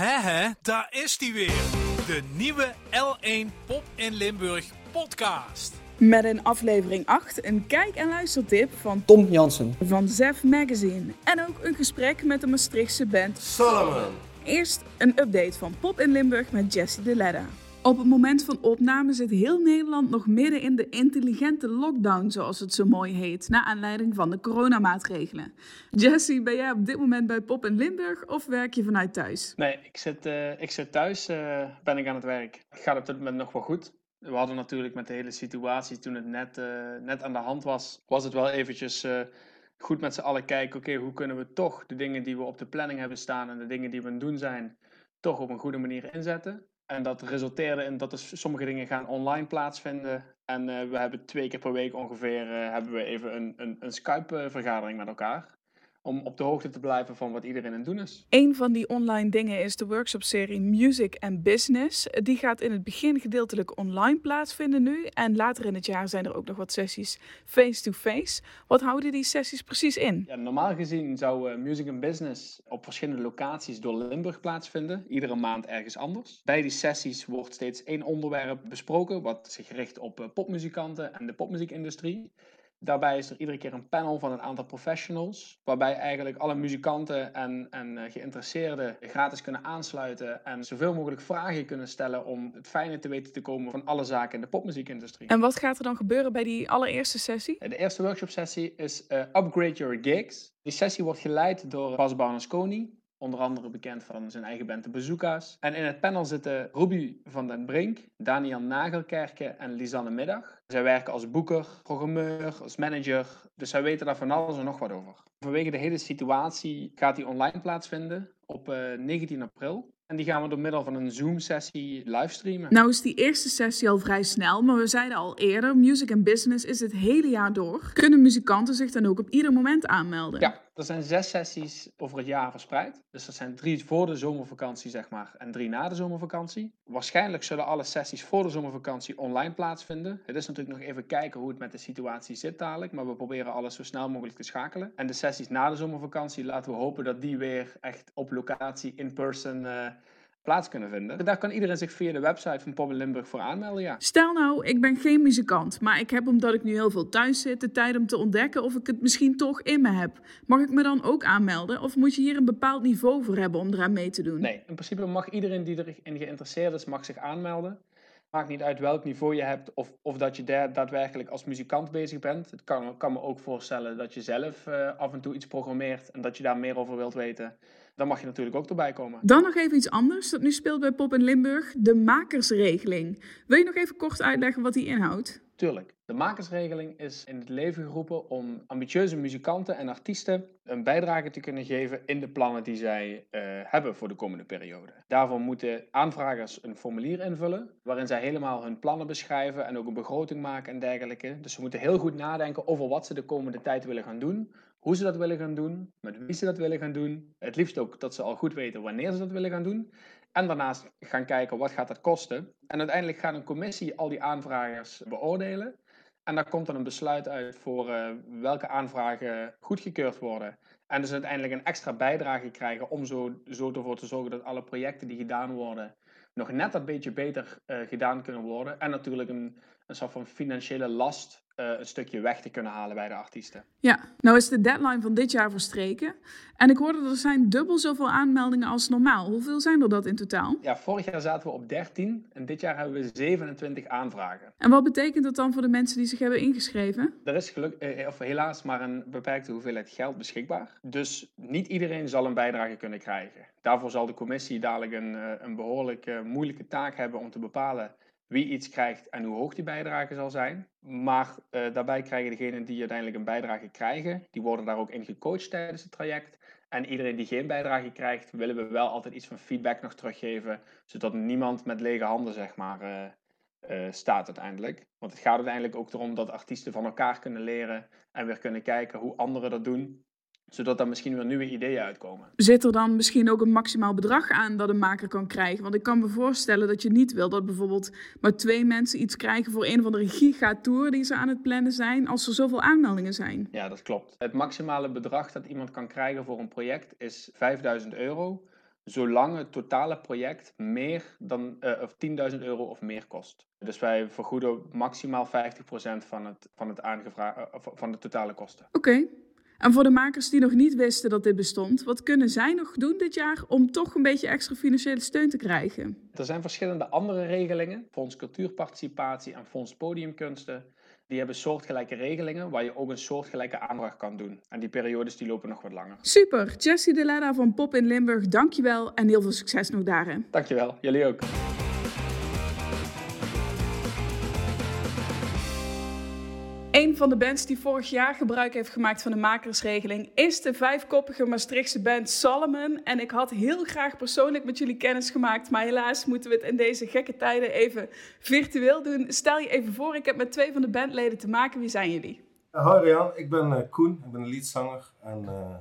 Hè hè, daar is hij weer. De nieuwe L1 Pop in Limburg podcast. Met in aflevering 8 een kijk- en luistertip van Tom Jansen. van Zef Magazine. En ook een gesprek met de Maastrichtse band. Solomon. Eerst een update van Pop in Limburg met Jessie de Ledda. Op het moment van opname zit heel Nederland nog midden in de intelligente lockdown, zoals het zo mooi heet, na aanleiding van de coronamaatregelen. Jessie, ben jij op dit moment bij Pop in Limburg of werk je vanuit thuis? Nee, ik zit, eh, ik zit thuis, eh, ben ik aan het werk. Het gaat op dit moment nog wel goed. We hadden natuurlijk met de hele situatie, toen het net, eh, net aan de hand was, was het wel eventjes goed met z'n allen kijken, oké, hoe kunnen we toch de dingen die we op de planning hebben staan en de dingen die we aan het doen zijn, toch op een goede manier inzetten. En dat resulteerde in dat er sommige dingen gaan online plaatsvinden. En eh, we hebben twee keer per week ongeveer eh, hebben we even een, een, een Skype-vergadering met elkaar. Om op de hoogte te blijven van wat iedereen aan het doen is. Een van die online dingen is de workshopserie Music and Business. Die gaat in het begin gedeeltelijk online plaatsvinden nu. En later in het jaar zijn er ook nog wat sessies face-to-face. Wat houden die sessies precies in? Ja, normaal gezien zou eh, Music and Business op verschillende locaties door Limburg plaatsvinden. Iedere maand ergens anders. Bij die sessies wordt steeds één onderwerp besproken. Wat zich richt op eh, popmuzikanten en de popmuziekindustrie. Daarbij is er iedere keer een panel van een aantal professionals. Waarbij eigenlijk alle muzikanten en, en eh, geïnteresseerden gratis kunnen aansluiten. En zoveel mogelijk vragen kunnen stellen om het fijne te weten te komen van alle zaken in de popmuziekindustrie. En wat gaat er dan gebeuren bij die allereerste sessie? De eerste workshop-sessie is eh, Upgrade Your Gigs. Die sessie wordt geleid door Bas Barnesconi, onder andere bekend van zijn eigen band De Bazooka's. En in het panel zitten Ruby van den Brink, Daniel Nagelkerken en Lisanne Middag. Zij werken als boeker, programmeur, als manager, dus zij weten daar van alles en nog wat over. Vanwege de hele situatie gaat die online plaatsvinden op eh, 19 april. En die gaan we door middel van een Zoom-sessie livestreamen. Nou is die eerste sessie al vrij snel, maar we zeiden al eerder, Music and Business is het hele jaar door. Kunnen muzikanten zich dan ook op ieder moment aanmelden? Ja, er zijn zes sessies over het jaar verspreid. Dus er zijn drie voor de zomervakantie, zeg maar, en drie na de zomervakantie. Waarschijnlijk zullen alle sessies voor de zomervakantie online plaatsvinden. Het is natuurlijk nog even kijken hoe het met de situatie zit dadelijk, maar we proberen alles zo snel mogelijk te schakelen. En de sessies na de zomervakantie laten we hopen dat die weer echt op locatie, in person, eh, plaats kunnen vinden. Daar kan iedereen zich via de website van Pop in Limburg voor aanmelden, ja. Stel nou, ik ben geen muzikant, maar ik heb omdat ik nu heel veel thuis zit de tijd om te ontdekken of ik het misschien toch in me heb. Mag ik me dan ook aanmelden of moet je hier een bepaald niveau voor hebben om eraan mee te doen? Nee, in principe mag iedereen die erin geïnteresseerd is, mag zich aanmelden. Maakt niet uit welk niveau je hebt of, of dat je daar daadwerkelijk als muzikant bezig bent. Het kan, kan me ook voorstellen dat je zelf eh, af en toe iets programmeert en dat je daar meer over wilt weten. Dan mag je natuurlijk ook erbij komen. Dan nog even iets anders dat nu speelt bij Pop in Limburg, de makersregeling. Wil je nog even kort uitleggen wat die inhoudt? Tuurlijk. De makersregeling is in het leven geroepen om ambitieuze muzikanten en artiesten een bijdrage te kunnen geven in de plannen die zij eh, hebben voor de komende periode. Daarvoor moeten aanvragers een formulier invullen, waarin zij helemaal hun plannen beschrijven en ook een begroting maken en dergelijke. Dus ze moeten heel goed nadenken over wat ze de komende tijd willen gaan doen, hoe ze dat willen gaan doen, met wie ze dat willen gaan doen. Het liefst ook dat ze al goed weten wanneer ze dat willen gaan doen. En daarnaast gaan kijken wat gaat dat kosten. En uiteindelijk gaat een commissie al die aanvragers beoordelen. En daar komt dan een besluit uit voor eh, welke aanvragen goedgekeurd worden. En dus uiteindelijk een extra bijdrage krijgen om zo, zo ervoor te zorgen dat alle projecten die gedaan worden nog net dat beetje beter eh, gedaan kunnen worden. En natuurlijk een, een soort van financiële last eh, een stukje weg te kunnen halen bij de artiesten. Ja, nou is de deadline van dit jaar verstreken. En ik hoorde dat er zijn dubbel zoveel aanmeldingen als normaal. Hoeveel zijn er dat in totaal? Ja, vorig jaar zaten we op 13 en dit jaar hebben we 27 aanvragen. En wat betekent dat dan voor de mensen die zich hebben ingeschreven? Er is geluk, eh, of helaas maar een beperkte hoeveelheid geld beschikbaar. Dus niet iedereen zal een bijdrage kunnen krijgen. Daarvoor zal de commissie dadelijk een, eh, een behoorlijk eh, moeilijke taak hebben om te bepalen wie iets krijgt en hoe hoog die bijdrage zal zijn. Maar eh, daarbij krijgen degenen die uiteindelijk een bijdrage krijgen, die worden daar ook in gecoacht tijdens het traject. En iedereen die geen bijdrage krijgt, willen we wel altijd iets van feedback nog teruggeven, zodat niemand met lege handen zeg maar, eh, eh, staat uiteindelijk. Want het gaat uiteindelijk ook erom dat artiesten van elkaar kunnen leren en weer kunnen kijken hoe anderen dat doen, zodat daar misschien weer nieuwe ideeën uitkomen. Zit er dan misschien ook een maximaal bedrag aan dat een maker kan krijgen? Want ik kan me voorstellen dat je niet wil dat bijvoorbeeld maar twee mensen iets krijgen voor een of andere gigatour die ze aan het plannen zijn, als er zoveel aanmeldingen zijn. Ja, dat klopt. Het maximale bedrag dat iemand kan krijgen voor een project is 5000 euro. zolang het totale project meer dan uh, of 10.000 euro of meer kost. Dus wij vergoeden maximaal 50% van het, van, het aangevra- van de totale kosten. Oké. En voor de makers die nog niet wisten dat dit bestond, wat kunnen zij nog doen dit jaar om toch een beetje extra financiële steun te krijgen? Er zijn verschillende andere regelingen, Fonds Cultuurparticipatie en Fonds Podiumkunsten. Die hebben soortgelijke regelingen waar je ook een soortgelijke aanvraag kan doen. En die periodes die lopen nog wat langer. Super, Jessie de Leda van Pop in Limburg, dankjewel en heel veel succes nog daarin. Dankjewel, jullie ook. Een van de bands die vorig jaar gebruik heeft gemaakt van de makersregeling is de vijfkoppige Maastrichtse band Salomon. En ik had heel graag persoonlijk met jullie kennis gemaakt, maar helaas moeten we het in deze gekke tijden even virtueel doen. Stel je even voor, ik heb met twee van de bandleden te maken. Wie zijn jullie? Hoi Rian, ik ben uh, Koen, ik ben de leadzanger en, uh,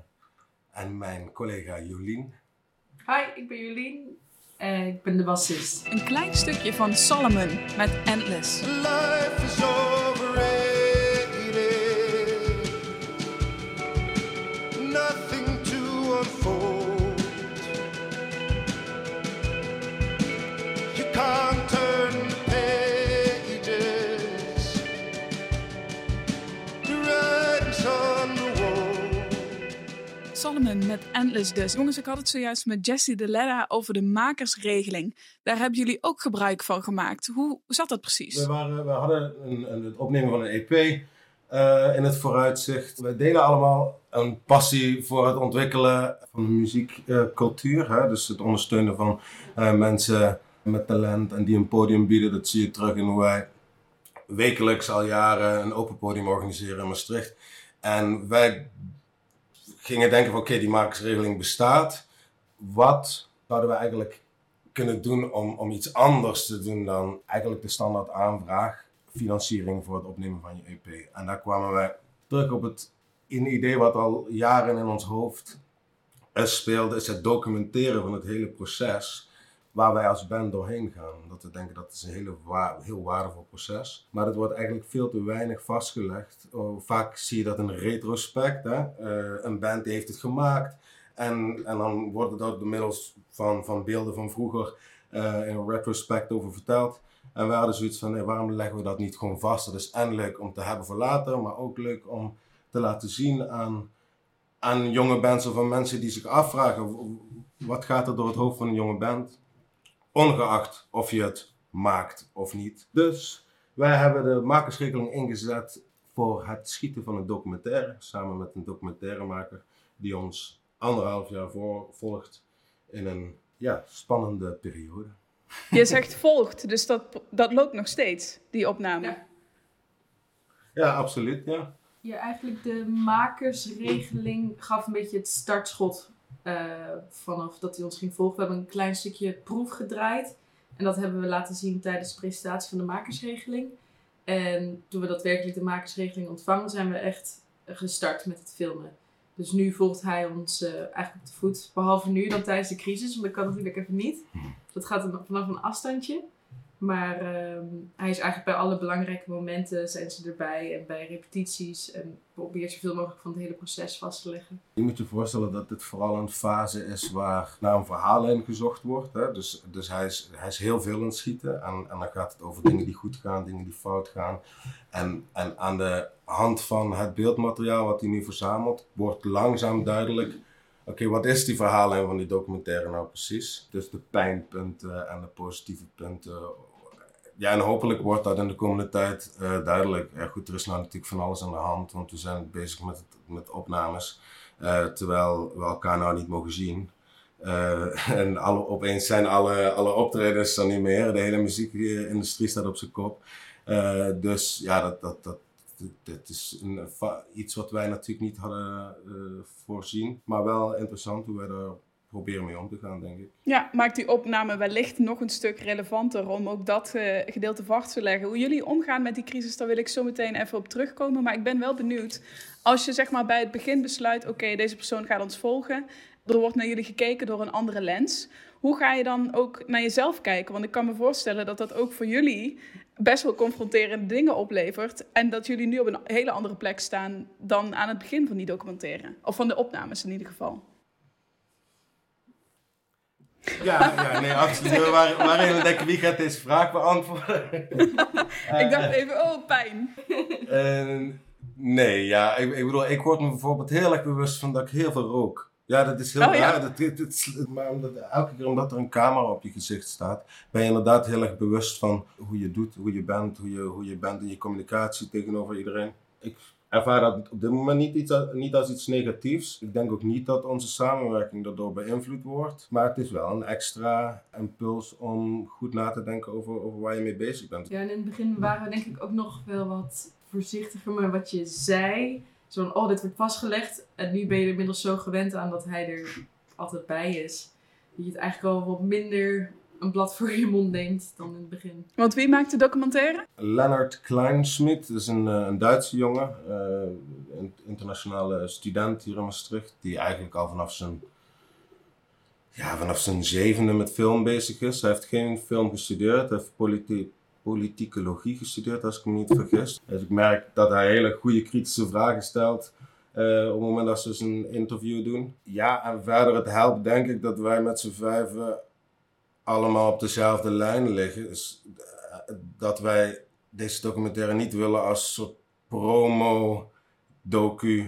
en mijn collega Jolien. Hi, ik ben Jolien en ik ben de bassist. Een klein stukje van Salomon met Endless. Life is Solomon met Endless dus. Jongens, ik had het zojuist met Jessie de Ledda over de makersregeling. Daar hebben jullie ook gebruik van gemaakt. Hoe zat dat precies? We, waren, we hadden een, een, het opnemen van een EP uh, in het vooruitzicht. We delen allemaal een passie voor het ontwikkelen van de muziekcultuur. Dus het ondersteunen van uh, mensen met talent en die een podium bieden. Dat zie je terug in hoe wij wekelijks al jaren een open podium organiseren in Maastricht. En wij gingen denken van oké, die makersregeling bestaat. Wat zouden we eigenlijk kunnen doen om, om iets anders te doen dan eigenlijk de standaard aanvraag financiering voor het opnemen van je EP. En daar kwamen wij terug op het een idee wat al jaren in ons hoofd speelde, is het documenteren van het hele proces waar wij als band doorheen gaan. Dat we denken dat is een hele heel waardevol proces. Maar het wordt eigenlijk veel te weinig vastgelegd. Oh, vaak zie je dat in retrospect. Hè? Uh, een band die heeft het gemaakt. En, en dan wordt het door middels van, van beelden van vroeger uh, in retrospect over verteld. En we hadden zoiets van, waarom leggen we dat niet gewoon vast? Dat is en leuk om te hebben voor later, maar ook leuk om te laten zien aan, aan jonge bands of aan mensen die zich afvragen, wat gaat er door het hoofd van een jonge band? Ongeacht of je het maakt of niet. Dus wij hebben de makersregeling ingezet voor het schieten van een documentaire, samen met een documentairemaker die ons anderhalf jaar voor volgt in een ja, spannende periode. Je zegt volgt, dus dat, dat loopt nog steeds, die opname. Ja, ja absoluut, ja. Ja, eigenlijk de makersregeling gaf een beetje het startschot vanaf dat hij ons ging volgen. We hebben een klein stukje proef gedraaid. En dat hebben we laten zien tijdens de presentatie van de makersregeling. En toen we daadwerkelijk de makersregeling ontvangen, zijn we echt gestart met het filmen. Dus nu volgt hij ons uh, eigenlijk op de voet. Behalve nu dan tijdens de crisis, want dat kan natuurlijk even niet. Dat gaat vanaf een afstandje. Maar uh, hij is eigenlijk bij alle belangrijke momenten zijn ze erbij en bij repetities en probeert zoveel mogelijk van het hele proces vast te leggen. Je moet je voorstellen dat dit vooral een fase is waar naar een verhaallijn gezocht wordt. Hè? Dus, dus hij, is, hij is heel veel aan het schieten en, en dan gaat het over dingen die goed gaan, dingen die fout gaan. En, en aan de hand van het beeldmateriaal wat hij nu verzamelt, wordt langzaam duidelijk oké, wat is die verhaallijn van die documentaire nou precies? Dus de pijnpunten en de positieve punten ja, en hopelijk wordt dat in de komende tijd uh, duidelijk. Ja, goed, er is nou natuurlijk van alles aan de hand, want we zijn bezig met, met opnames. Uh, terwijl we elkaar nou niet mogen zien. Uh, en opeens zijn alle, alle optredens er niet meer. De hele muziekindustrie staat op zijn kop. dus ja, dat, dat, dat, dat is een, iets wat wij natuurlijk niet hadden voorzien. Maar wel interessant hoe wij daar proberen mee om te gaan, denk ik. Ja, maakt die opname wellicht nog een stuk relevanter om ook dat uh, gedeelte vast te leggen. Hoe jullie omgaan met die crisis, daar wil ik zo meteen even op terugkomen. Maar ik ben wel benieuwd, als je zeg maar bij het begin besluit, oké, deze persoon gaat ons volgen. Er wordt naar jullie gekeken door een andere lens. Hoe ga je dan ook naar jezelf kijken? Want ik kan me voorstellen dat dat ook voor jullie best wel confronterende dingen oplevert. En dat jullie nu op een hele andere plek staan dan aan het begin van die documentaire. Of van de opnames in ieder geval. Ja, ja nee, absoluut. We waren, we waren denken, wie gaat deze vraag beantwoorden? ik dacht even, oh, pijn. Uh, nee, ja, ik, ik, bedoel, ik word me bijvoorbeeld heel erg bewust van dat ik heel veel rook. Ja, dat is heel Oh, ja. raar. Dat, dit- dit- maar omdat, elke keer omdat er een camera op je gezicht staat, ben je inderdaad heel erg bewust van hoe je doet, hoe je bent, hoe je, hoe je bent in je communicatie tegenover iedereen. Ik ervaar dat op dit moment niet, iets, niet als iets negatiefs. Ik denk ook niet dat onze samenwerking daardoor beïnvloed wordt. Maar het is wel een extra impuls om goed na te denken over, over waar je mee bezig bent. Ja, en in het begin waren we denk ik ook nog wel wat voorzichtiger met wat je zei. Zo van, oh, dit wordt vastgelegd. En nu ben je er inmiddels zo gewend aan dat hij er altijd bij is. Dat je het eigenlijk al wat minder een blad voor je mond neemt dan in het begin. Want wie maakt de documentaire? Leonard Kleinschmidt dat is een, eh, een Duitse jongen, eh, een internationale student hier in Maastricht, die eigenlijk al vanaf zijn, ja, vanaf zijn zevende met film bezig is. Hij heeft geen film gestudeerd, hij heeft politi politicologie gestudeerd, als ik me niet vergis. Dus ik merk dat hij hele goede kritische vragen stelt. eh, op het moment dat ze een interview doen. Ja, en verder het helpt denk ik dat wij met z'n vijven allemaal op dezelfde lijn liggen. Dus, eh, dat wij deze documentaire niet willen als soort promo-docu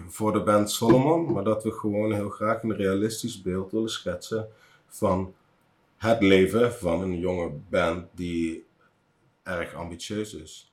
voor de band Solomon, maar dat we gewoon heel graag een realistisch beeld willen schetsen van het leven van een jonge band die erg ambitieus is.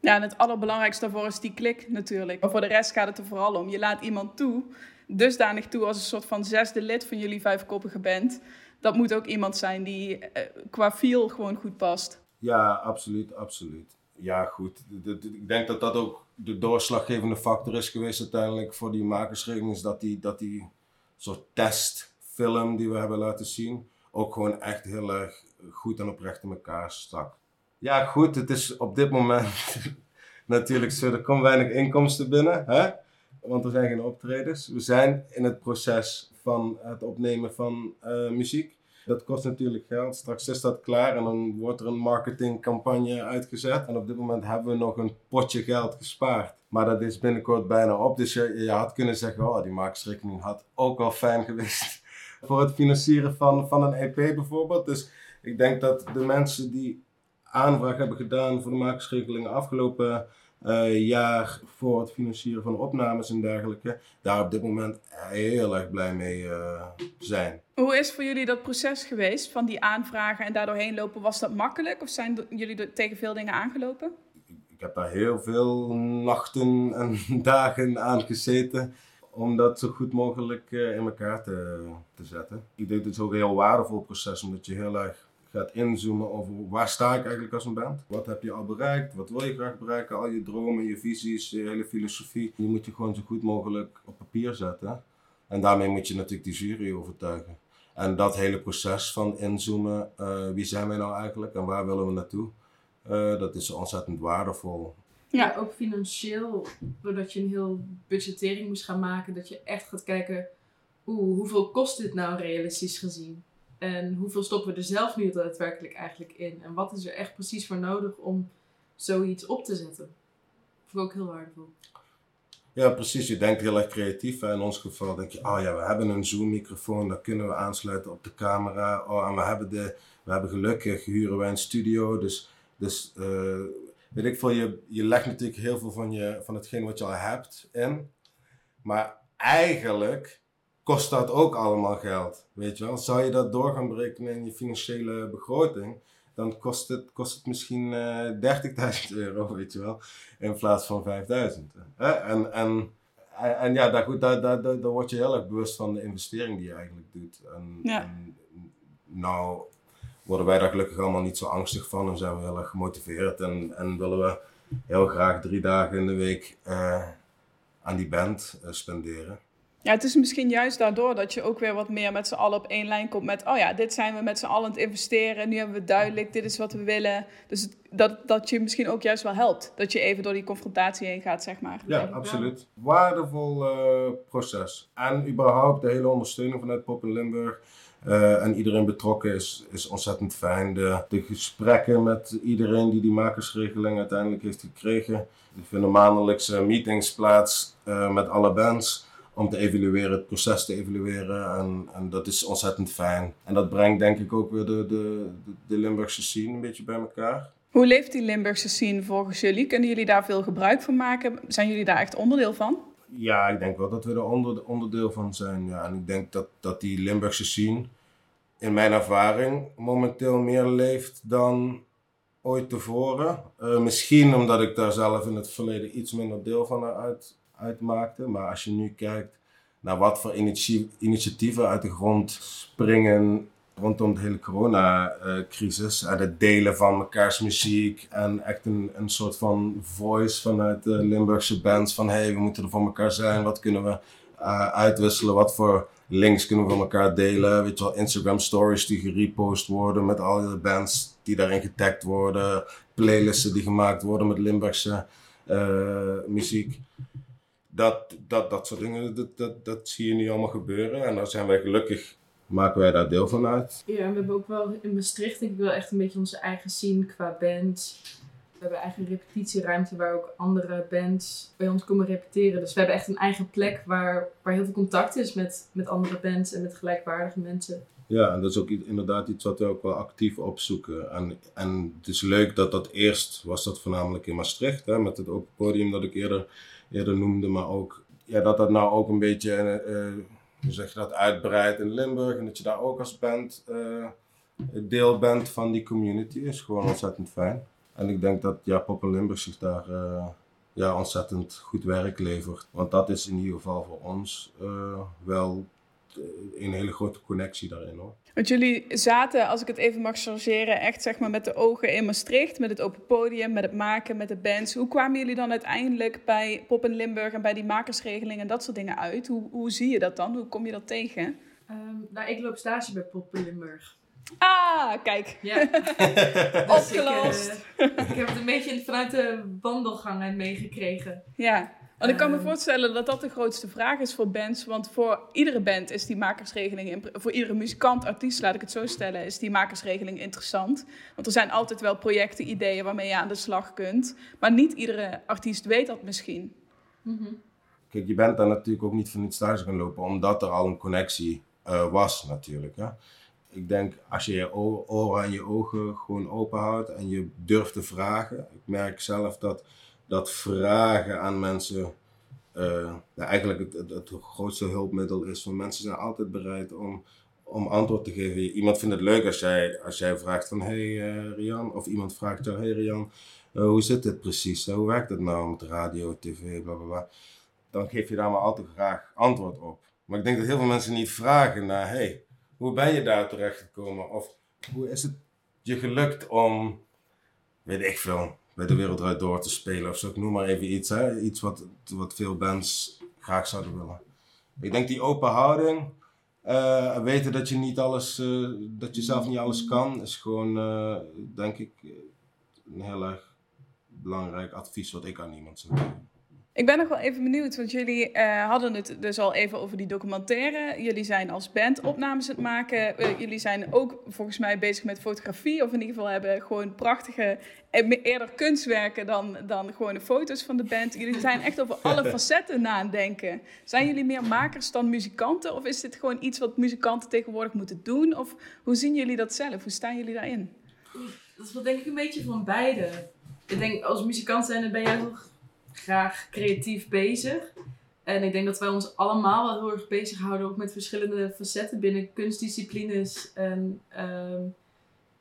Ja, en het allerbelangrijkste daarvoor is die klik natuurlijk. Maar voor de rest gaat het er vooral om. Je laat iemand toe, dusdanig toe als een soort van zesde lid van jullie vijfkoppige band. Dat moet ook iemand zijn die eh, qua feel gewoon goed past. Ja, absoluut, absoluut. Ja, goed. Ik denk dat dat ook de doorslaggevende factor is geweest uiteindelijk voor die makersregeling. Is dat die, dat die soort testfilm die we hebben laten zien ook gewoon echt heel erg goed en oprecht in elkaar stak. Ja, goed. Het is op dit moment natuurlijk zo. Er komt weinig inkomsten binnen, hè? Want er zijn geen optredens. We zijn in het proces van het opnemen van eh, muziek. Dat kost natuurlijk geld. Straks is dat klaar en dan wordt er een marketingcampagne uitgezet. En op dit moment hebben we nog een potje geld gespaard. Maar dat is binnenkort bijna op. Dus je, had kunnen zeggen, oh, die makersrekening had ook wel fijn geweest. Voor het financieren van, van een EP bijvoorbeeld. Dus ik denk dat de mensen die aanvraag hebben gedaan voor de makersregeling afgelopen jaar voor het financieren van opnames en dergelijke, daar op dit moment heel erg blij mee eh, zijn. Hoe is voor jullie dat proces geweest van die aanvragen en daardoorheen lopen? Was dat makkelijk of zijn jullie er tegen veel dingen aangelopen? Ik heb daar heel veel nachten en dagen aan gezeten om dat zo goed mogelijk eh, in elkaar te, te zetten. Ik denk dat het ook een heel waardevol proces omdat je heel erg gaat inzoomen over waar sta ik eigenlijk als een band? Wat heb je al bereikt? Wat wil je graag bereiken? Al je dromen, je visies, je hele filosofie. Die moet je gewoon zo goed mogelijk op papier zetten. En daarmee moet je natuurlijk die jury overtuigen. En dat hele proces van inzoomen, eh, wie zijn wij nou eigenlijk en waar willen we naartoe? Eh, dat is ontzettend waardevol. Ja. Ook financieel, doordat je een heel budgettering moest gaan maken, dat je echt gaat kijken, oeh, hoeveel kost dit nou realistisch gezien? En hoeveel stoppen we er zelf nu daadwerkelijk eigenlijk in? En wat is er echt precies voor nodig om zoiets op te zetten? Vond ik ook heel waardevol. Ja, precies. Je denkt heel erg creatief. hè. In ons geval denk je, oh ja, we hebben een Zoom-microfoon, dat kunnen we aansluiten op de camera. Oh, en we hebben, de, we hebben gelukkig, huren wij een studio. Dus, dus eh, weet ik veel, je, je legt natuurlijk heel veel van, je, van hetgeen wat je al hebt in. Maar eigenlijk kost dat ook allemaal geld. Weet je wel? Zou je dat door gaan berekenen in je financiële begroting, dan kost het, kost het misschien eh 30.000 euro, weet je wel, in plaats van 5.000. Hè? En, en, en, en ja, daar, goed, daar, daar, daar, daar word je heel erg bewust van de investering die je eigenlijk doet. En, Ja. en nou worden wij daar gelukkig allemaal niet zo angstig van en zijn we heel erg gemotiveerd en, en willen we heel graag drie dagen in de week eh, aan die band eh, spenderen. Ja, het is misschien juist daardoor dat je ook weer wat meer met z'n allen op één lijn komt met, oh ja, dit zijn we met z'n allen aan het investeren, nu hebben we duidelijk, dit is wat we willen. Dus het- dat, dat je misschien ook juist wel helpt, dat je even door die confrontatie heen gaat, zeg maar. Ja, absoluut. Waardevol eh, proces. En überhaupt de hele ondersteuning vanuit Pop in Limburg. eh, en iedereen betrokken is, is ontzettend fijn. De, de gesprekken met iedereen die die makersregeling uiteindelijk heeft gekregen. Er vinden maandelijkse meetings plaats eh, met alle bands. Om te evalueren, het proces te evalueren. En, en dat is ontzettend fijn. En dat brengt denk ik ook weer de, de, de Limburgse scene een beetje bij elkaar. Hoe leeft die Limburgse scene volgens jullie? Kunnen jullie daar veel gebruik van maken? Zijn jullie daar echt onderdeel van? Ja, ik denk wel dat we er onder, onderdeel van zijn. Ja. En ik denk dat, dat die Limburgse scene, in mijn ervaring, momenteel meer leeft dan ooit tevoren. Uh, misschien omdat ik daar zelf in het verleden iets minder deel van uit, uitmaakte. Maar als je nu kijkt naar wat voor initiatieven uit de grond springen rondom de hele coronacrisis. Het delen van mekaars muziek. En echt een, een soort van voice vanuit de Limburgse bands. Van hey, we moeten er voor elkaar zijn. Wat kunnen we uh, uitwisselen? Wat voor links kunnen we van elkaar delen? Weet je wel, Instagram stories die gerepost worden met al die bands die daarin getagd worden. Playlisten die gemaakt worden met Limburgse uh, muziek. Dat, dat, dat soort dingen, dat, dat, dat zie je nu allemaal gebeuren. En daar zijn wij gelukkig maken wij daar deel van uit. Ja, en we hebben ook wel in Maastricht denk ik wel echt een beetje onze eigen scene qua band. We hebben eigen repetitieruimte waar ook andere bands bij ons komen repeteren. Dus we hebben echt een eigen plek waar, waar heel veel contact is met, met andere bands en met gelijkwaardige mensen. Ja, en dat is ook inderdaad iets wat we ook wel actief opzoeken. En, en het is leuk dat dat eerst was dat voornamelijk in Maastricht, hè, met het open podium dat ik eerder, eerder noemde, maar ook ja, dat dat nou ook een beetje... Uh, hoe zeg dat, uitbreidt in Limburg. En dat je daar ook als band uh, deel bent van die community is gewoon ontzettend fijn. En ik denk dat ja, Pop Limburg zich daar ja, ontzettend goed werk levert. Want dat is in ieder geval voor ons wel een hele grote connectie daarin hoor. Want jullie zaten, als ik het even mag chargeren, echt zeg maar met de ogen in Maastricht, met het open podium, met het maken, met de bands. Hoe kwamen jullie dan uiteindelijk bij Pop in Limburg en bij die makersregeling en dat soort dingen uit? Hoe, hoe zie je dat dan? Hoe kom je dat tegen? Um, nou, ik loop stage bij Pop in Limburg. Ah, kijk. Ja. Opgelost. Dus ik, uh, ik, heb het een beetje vanuit de wandelgangen meegekregen. Ja. Want ik kan me ehm. voorstellen dat dat de grootste vraag is voor bands. Want voor iedere band is die makersregeling, voor iedere muzikant, artiest, laat ik het zo stellen, is die makersregeling interessant. Want er zijn altijd wel projecten, ideeën waarmee je aan de slag kunt. Maar niet iedere artiest weet dat misschien. Mm Kijk, je bent daar natuurlijk ook niet van het stage gaan lopen, omdat er al een connectie uh, was natuurlijk. Hè? Ik denk, als je je oren en je ogen gewoon open houdt en je durft te vragen. Ik merk zelf dat dat vragen aan mensen uh, eigenlijk het, het, grootste hulpmiddel is. Want mensen zijn altijd bereid om, om antwoord te geven. Iemand vindt het leuk als jij, als jij vraagt van hey uh, Rian, of iemand vraagt jou hey Rian, uh, hoe zit dit precies? hoe werkt het nou met radio, tv, bla bla bla. Dan geef je daar maar altijd graag antwoord op. Maar ik denk dat heel veel mensen niet vragen naar hey, hoe ben je daar terecht gekomen? Of hoe is het je gelukt om, weet ik veel, bij de wereld door te spelen of zo. Ik noem maar even iets, hè? iets wat, wat veel bands graag zouden willen. Ik denk die open houding, uh, weten dat je niet alles, uh, dat je zelf niet alles kan, is gewoon, uh, denk ik, een heel erg belangrijk advies wat ik aan iemand zou geven. Ik ben nog wel even benieuwd, want jullie uh, hadden het dus al even over die documentaire. Jullie zijn als band opnames aan het maken. Uh, jullie zijn ook volgens mij bezig met fotografie, of in ieder geval hebben gewoon prachtige, eerder kunstwerken dan, dan gewoon de foto's van de band. Jullie zijn echt over alle facetten na het denken. Zijn jullie meer makers dan muzikanten, of is dit gewoon iets wat muzikanten tegenwoordig moeten doen? Of hoe zien jullie dat zelf? Hoe staan jullie daarin? Dat is wel denk ik een beetje van beide. Ik denk, als muzikant zijn, dan ben jij toch graag creatief bezig. En ik denk dat wij ons allemaal wel heel erg bezighouden ook met verschillende facetten binnen kunstdisciplines. En um,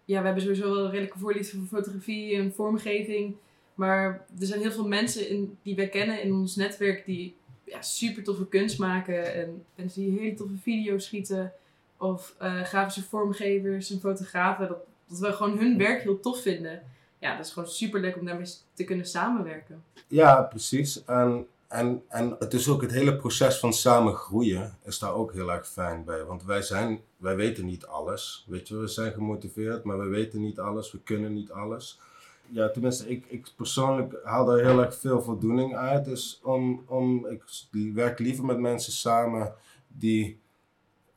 ja, we hebben sowieso wel een redelijke voorliefde voor fotografie en vormgeving. Maar er zijn heel veel mensen in, die wij kennen in ons netwerk die ja, super toffe kunst maken. En mensen die hele toffe video's schieten. Of uh, grafische vormgevers en fotografen. Dat, dat we gewoon hun werk heel tof vinden ja, dat is gewoon super leuk om daarmee te kunnen samenwerken. Ja, precies. En, en, en het is ook het hele proces van samen groeien is daar ook heel erg fijn bij. Want wij, zijn, wij weten niet alles. Weet je, we zijn gemotiveerd, maar we weten niet alles. We kunnen niet alles. Ja, tenminste, ik, ik persoonlijk haal daar heel erg veel voldoening uit. Dus om, om, ik werk liever met mensen samen die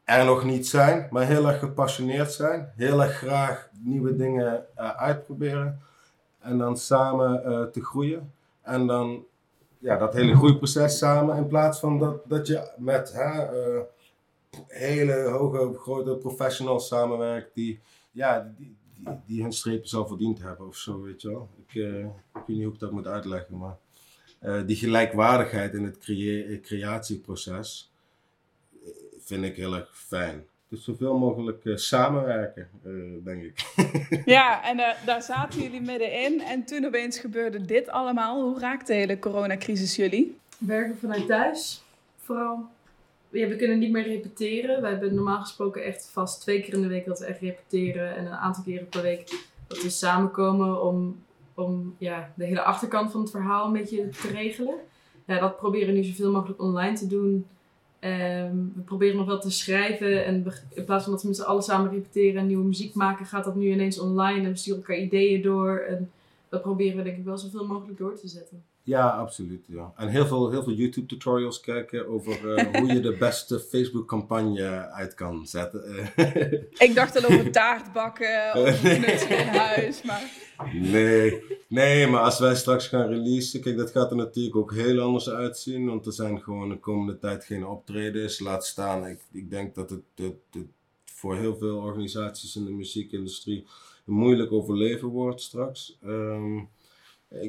er nog niet zijn, maar heel erg gepassioneerd zijn. Heel erg graag nieuwe dingen uh, uitproberen en dan samen uh, te groeien. En dan ja, dat hele groeiproces samen. In plaats van dat, dat je met hè, uh, hele hoge, grote professionals samenwerkt die, ja, die, die, die hun strepen zal verdiend hebben of zo, weet je wel. Ik, uh, ik weet niet hoe ik dat moet uitleggen, maar die gelijkwaardigheid in het crea creatieproces vind ik heel erg fijn. Dus zoveel mogelijk uh, samenwerken, uh, denk ik. ja, en uh, daar zaten jullie middenin. En toen opeens gebeurde dit allemaal. Hoe raakte de hele coronacrisis jullie? Werken vanuit thuis, vooral. Ja, we kunnen niet meer repeteren. We hebben normaal gesproken echt vast twee keer in de week dat we echt repeteren. En een aantal keren per week dat we samenkomen om, om ja, de hele achterkant van het verhaal een beetje te regelen. Ja, dat proberen we nu zoveel mogelijk online te doen. Um, we proberen nog wel te schrijven en in plaats van dat we met z'n allen samen repeteren en nieuwe muziek maken, gaat dat nu ineens online en we sturen elkaar ideeën door. Dat proberen we denk ik wel zoveel mogelijk door te zetten. Ja, absoluut. Ja. En heel veel, heel veel YouTube tutorials kijken over uh, hoe je de beste Facebook campagne uit kan zetten. ik dacht al over taart bakken of knutselen in huis, maar... Nee, nee, maar als wij straks gaan releasen, kijk, dat gaat er natuurlijk ook heel anders uitzien. Want er zijn gewoon de komende tijd geen optredens. Laat staan, ik, ik denk dat het, het, het voor heel veel organisaties in de muziekindustrie een moeilijk overleven wordt straks. Um,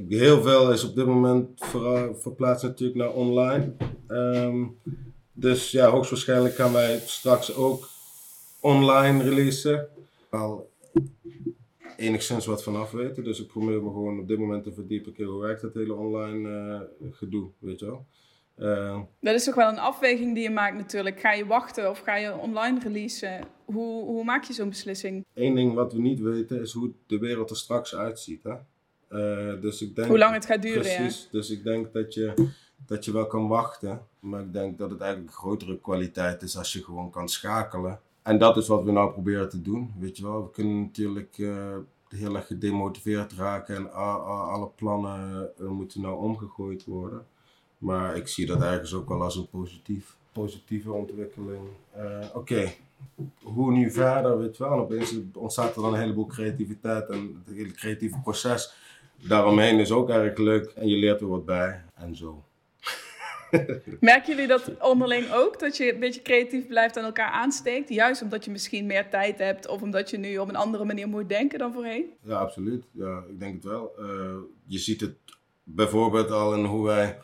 heel veel is op dit moment verplaatst natuurlijk naar online. Um, dus ja, hoogstwaarschijnlijk gaan wij straks ook online releasen. Wel enigszins wat vanaf weten. Dus ik probeer me gewoon op dit moment te verdiepen. hoe werkt dat hele online uh, gedoe, weet je wel. Uh, dat is toch wel een afweging die je maakt natuurlijk. Ga je wachten of ga je online releasen? Hoe, hoe maak je zo'n beslissing? Eén ding wat we niet weten is hoe de wereld er straks uitziet. Hè? Uh, dus ik denk, hoe lang het gaat duren, Precies, ja. dus ik denk dat je, dat je wel kan wachten. Maar ik denk dat het eigenlijk een grotere kwaliteit is als je gewoon kan schakelen. En dat is wat we nou proberen te doen, weet je wel. We kunnen natuurlijk uh, heel erg gedemotiveerd raken en alle plannen moeten nou omgegooid worden. Maar ik zie dat ergens ook wel als een positief, positieve ontwikkeling. Uh, Oké, okay. hoe nu verder, weet je wel. En opeens ontstaat er dan een heleboel creativiteit en het hele creatieve proces daaromheen is ook erg leuk. En je leert er wat bij en zo. Merken jullie dat onderling ook? Dat je een beetje creatief blijft en elkaar aansteekt? Juist omdat je misschien meer tijd hebt of omdat je nu op een andere manier moet denken dan voorheen? Ja, absoluut. Ja, ik denk het wel. Uh, je ziet het bijvoorbeeld al in hoe wij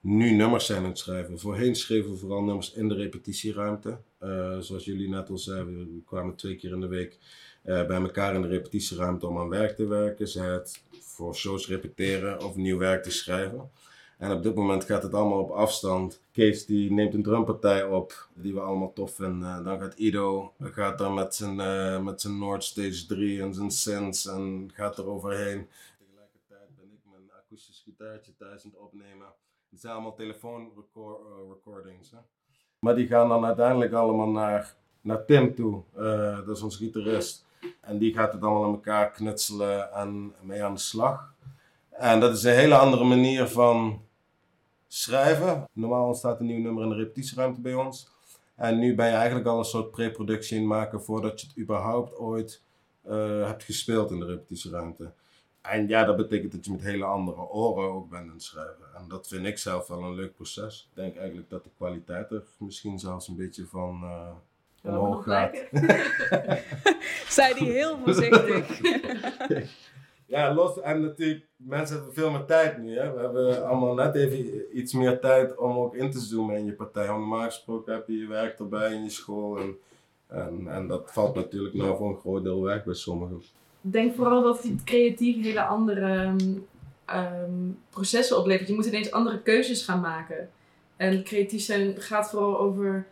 nu nummers zijn aan het schrijven. Voorheen schreven we vooral nummers in de repetitieruimte. Uh, zoals jullie net al zeiden, we kwamen twee keer in de week uh, bij elkaar in de repetitieruimte om aan werk te werken. Zij het voor shows repeteren of nieuw werk te schrijven. En op dit moment gaat het allemaal op afstand. Kees die neemt een drumpartij op die we allemaal tof vinden. Dan gaat Ido gaat dan met zijn, uh, met zijn Nord Stage 3 en zijn synths en gaat er overheen. Tegelijkertijd ben ik mijn akoestisch gitaartje thuis het opnemen. Het zijn allemaal telefoonrecordings. Uh, maar die gaan dan uiteindelijk allemaal naar, naar Tim toe. Uh, dat is onze gitarist. En die gaat het allemaal in elkaar knutselen en mee aan de slag. En dat is een hele andere manier van schrijven. Normaal ontstaat een nieuw nummer in de repetitieruimte bij ons. En nu ben je eigenlijk al een soort pre-productie in maken voordat je het überhaupt ooit uh, hebt gespeeld in de repetitieruimte. En ja, dat betekent dat je met hele andere oren ook bent aan het schrijven. En dat vind ik zelf wel een leuk proces. Ik denk eigenlijk dat de kwaliteit er misschien zelfs een beetje van uh, omhoog gaat. Zei die heel voorzichtig. ja, los. En natuurlijk, mensen hebben veel meer tijd nu. Hè? We hebben allemaal net even iets meer tijd om ook in te zoomen in je partij. Want normaal gesproken heb je je werk erbij in je school. En, en, en dat valt natuurlijk nou voor een groot deel weg bij sommigen. Denk vooral dat het creatief hele andere um, processen oplevert. Je moet ineens andere keuzes gaan maken. En creatief zijn gaat vooral over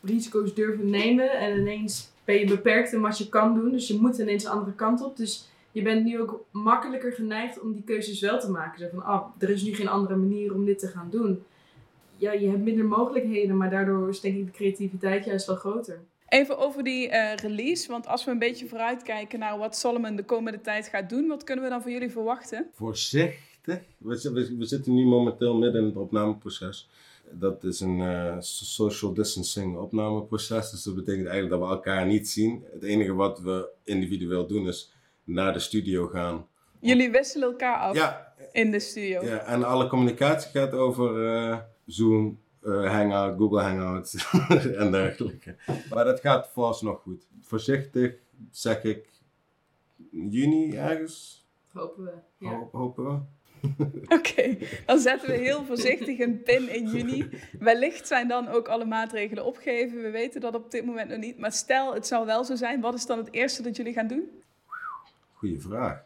risico's durven nemen. En ineens ben je beperkt in wat je kan doen. Dus je moet ineens een andere kant op. Dus je bent nu ook makkelijker geneigd om die keuzes wel te maken. Zo van, ah, er is nu geen andere manier om dit te gaan doen. Ja, je hebt minder mogelijkheden, maar daardoor is denk ik de creativiteit juist wel groter. Even over die uh, release, want als we een beetje vooruitkijken naar wat Solomon de komende tijd gaat doen, wat kunnen we dan van jullie verwachten? Voorzichtig. We, we, we zitten nu momenteel midden in het opnameproces. Dat is een uh, social distancing opnameproces, dus dat betekent eigenlijk dat we elkaar niet zien. Het enige wat we individueel doen is naar de studio gaan Jullie wisselen elkaar af Ja, in de studio. ja, en alle communicatie gaat over eh, Zoom, eh, Hangout, Google Hangout en dergelijke. Maar dat gaat vooralsnog goed. Voorzichtig zeg ik juni ergens, Hopen we. Ja. ho- hopen we. Oké, dan zetten we heel voorzichtig een pin in juni. Wellicht zijn dan ook alle maatregelen opgegeven. We weten dat op dit moment nog niet. Maar stel, het zou wel zo zijn. Wat is dan het eerste dat jullie gaan doen? Goeie vraag.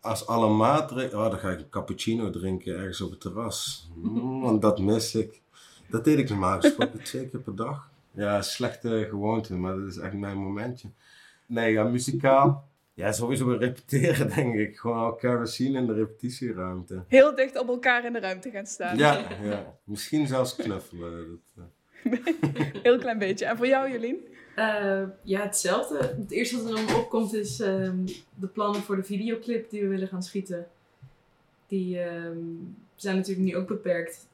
Als alle maatregelen... Oh, dan ga ik een cappuccino drinken ergens op het terras. Mm, want dat mis ik. Dat deed ik normaal gesproken twee keer per dag. Ja, slechte gewoonte, maar dat is echt mijn momentje. Nee, ja, muzikaal. Ja, sowieso weer repeteren, denk ik. Gewoon elkaar weer zien in de repetitieruimte. Heel dicht op elkaar in de ruimte gaan staan. Ja, ja. misschien zelfs knuffelen. Dat, eh. Heel klein beetje. En voor jou, Jolien? Eh, ja, hetzelfde. Het eerste wat er dan opkomt is ehm, de plannen voor de videoclip die we willen gaan schieten. Die ehm, zijn natuurlijk nu ook beperkt.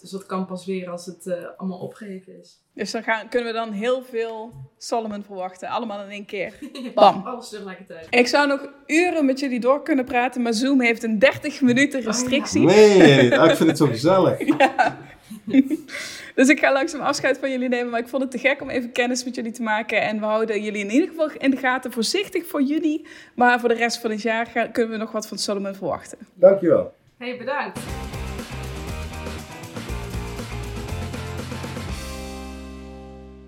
Dus dat kan pas weer als het eh, allemaal opgeheven is. Dus dan gaan, kunnen we dan heel veel Solomon verwachten. Allemaal in één keer. Bam. Alles tegelijkertijd. Ik zou nog uren met jullie door kunnen praten, maar Zoom heeft een 30 minuten restrictie. Nee, ah, ik vind het zo gezellig. Ja. dus ik ga langzaam afscheid van jullie nemen, maar ik vond het te gek om even kennis met jullie te maken. En we houden jullie in ieder geval in de gaten, voorzichtig voor juni. Maar voor de rest van het jaar gaan- kunnen we nog wat van Solomon verwachten. Dankjewel. Hey, bedankt.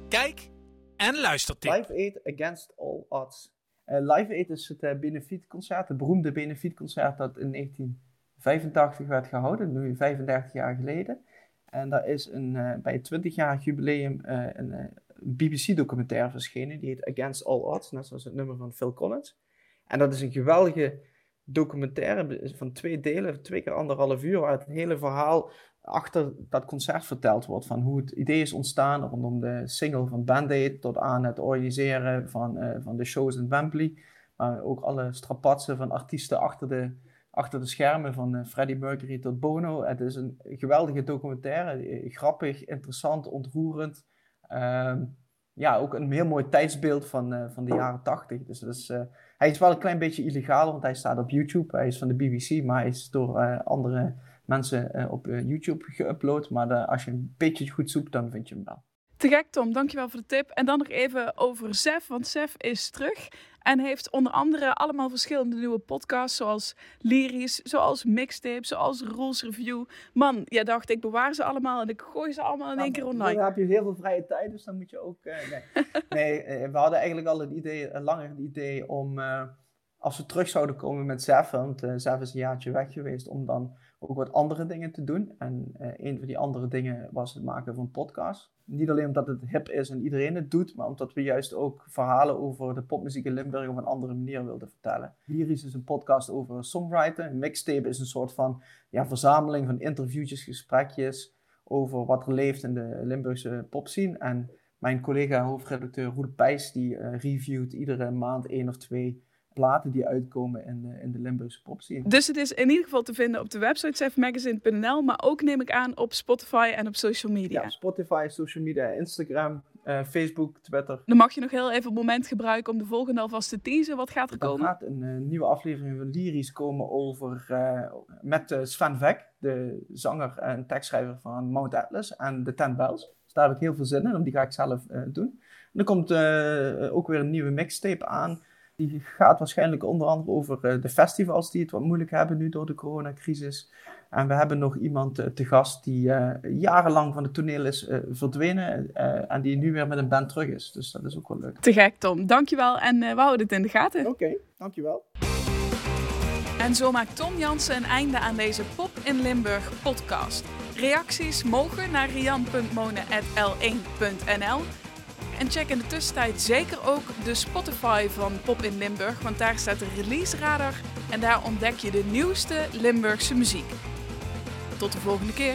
Kijk en luistertip. Live Aid Against All Odds. Eh, Live Aid is het uh, benefietconcert, het beroemde benefietconcert dat in 1985 werd gehouden, nu 35 jaar geleden. En daar is een, eh, bij het 20-jarig jubileum eh, een eh, BBC-documentaire verschenen, die heet Against All Odds, net zoals het nummer van Phil Collins. En dat is een geweldige documentaire van twee delen, twee keer anderhalf uur, waar het hele verhaal achter dat concert verteld wordt. Van hoe het idee is ontstaan rondom de single van Band-Aid tot aan het organiseren van, eh, van de shows in Wembley. Maar ook alle strapatsen van artiesten achter de, achter de schermen, van eh, Freddie Mercury tot Bono. Het is een geweldige documentaire, eh, grappig, interessant, ontroerend. Ehm, ja, ook een heel mooi tijdsbeeld van, van de jaren tachtig. Dus dat is, hij is wel een klein beetje illegaal, want hij staat op YouTube. Hij is van de BBC, maar hij is door andere mensen eh, op eh, YouTube geüpload. Maar de- als je een beetje goed zoekt, dan vind je hem wel. Te gek, Tom. Dankjewel voor de tip. En dan nog even over Sef, want Sef is terug. En heeft onder andere allemaal verschillende nieuwe podcasts, zoals Lyrisch, zoals Mixtape, zoals Rules Review. Man, jij dacht, ik bewaar ze allemaal en ik gooi ze allemaal in één keer Dan online. heb je heel veel vrije tijd, dus dan moet je ook... eh, nee, nee eh, we hadden eigenlijk al het idee, een langer het idee om... eh, als we terug zouden komen met Zef, want eh Zef is een jaartje weg geweest, om dan ook wat andere dingen te doen. En eh, een van die andere dingen was het maken van podcasts. Niet alleen omdat het hip is en iedereen het doet, maar omdat we juist ook verhalen over de popmuziek in Limburg op een andere manier wilden vertellen. Lyrisch is een podcast over songwriting. Een mixtape is een soort van ja, verzameling van interviewtjes, gesprekjes over wat er leeft in de Limburgse popscene. En mijn collega hoofdredacteur Roel Pijs, die eh, reviewt iedere maand één of twee platen die uitkomen in de, in de Limburgse popscene. Dus het is in ieder geval te vinden op de website sefmagazine.nl, maar ook neem ik aan op Spotify en op social media. Ja, Spotify, social media, Instagram, eh, Facebook, Twitter. Dan mag je nog heel even het moment gebruiken om de volgende alvast te teasen. Wat gaat er Er komen? gaat een eh, nieuwe aflevering van Lyrisch komen over, eh, met Sven Vek, de zanger en tekstschrijver van Mount Atlas en de Ten Bells. Dus daar heb ik heel veel zin in, die ga ik zelf doen. En er komt ook weer een nieuwe mixtape aan. Die gaat waarschijnlijk onder andere over eh, de festivals die het wat moeilijk hebben nu door de coronacrisis. En we hebben nog iemand eh, te gast die eh, jarenlang van het toneel is verdwenen eh, en die nu weer met een band terug is. Dus dat is ook wel leuk. Te gek, Tom. Dankjewel en eh, we houden het in de gaten. Oké, dankjewel. En zo maakt Tom Jansen een einde aan deze Pop in Limburg podcast. Reacties mogen naar rian.monen.l1.nl. En check in de tussentijd zeker ook de Spotify van Pop in Limburg, want daar staat de release radar en daar ontdek je de nieuwste Limburgse muziek. Tot de volgende keer.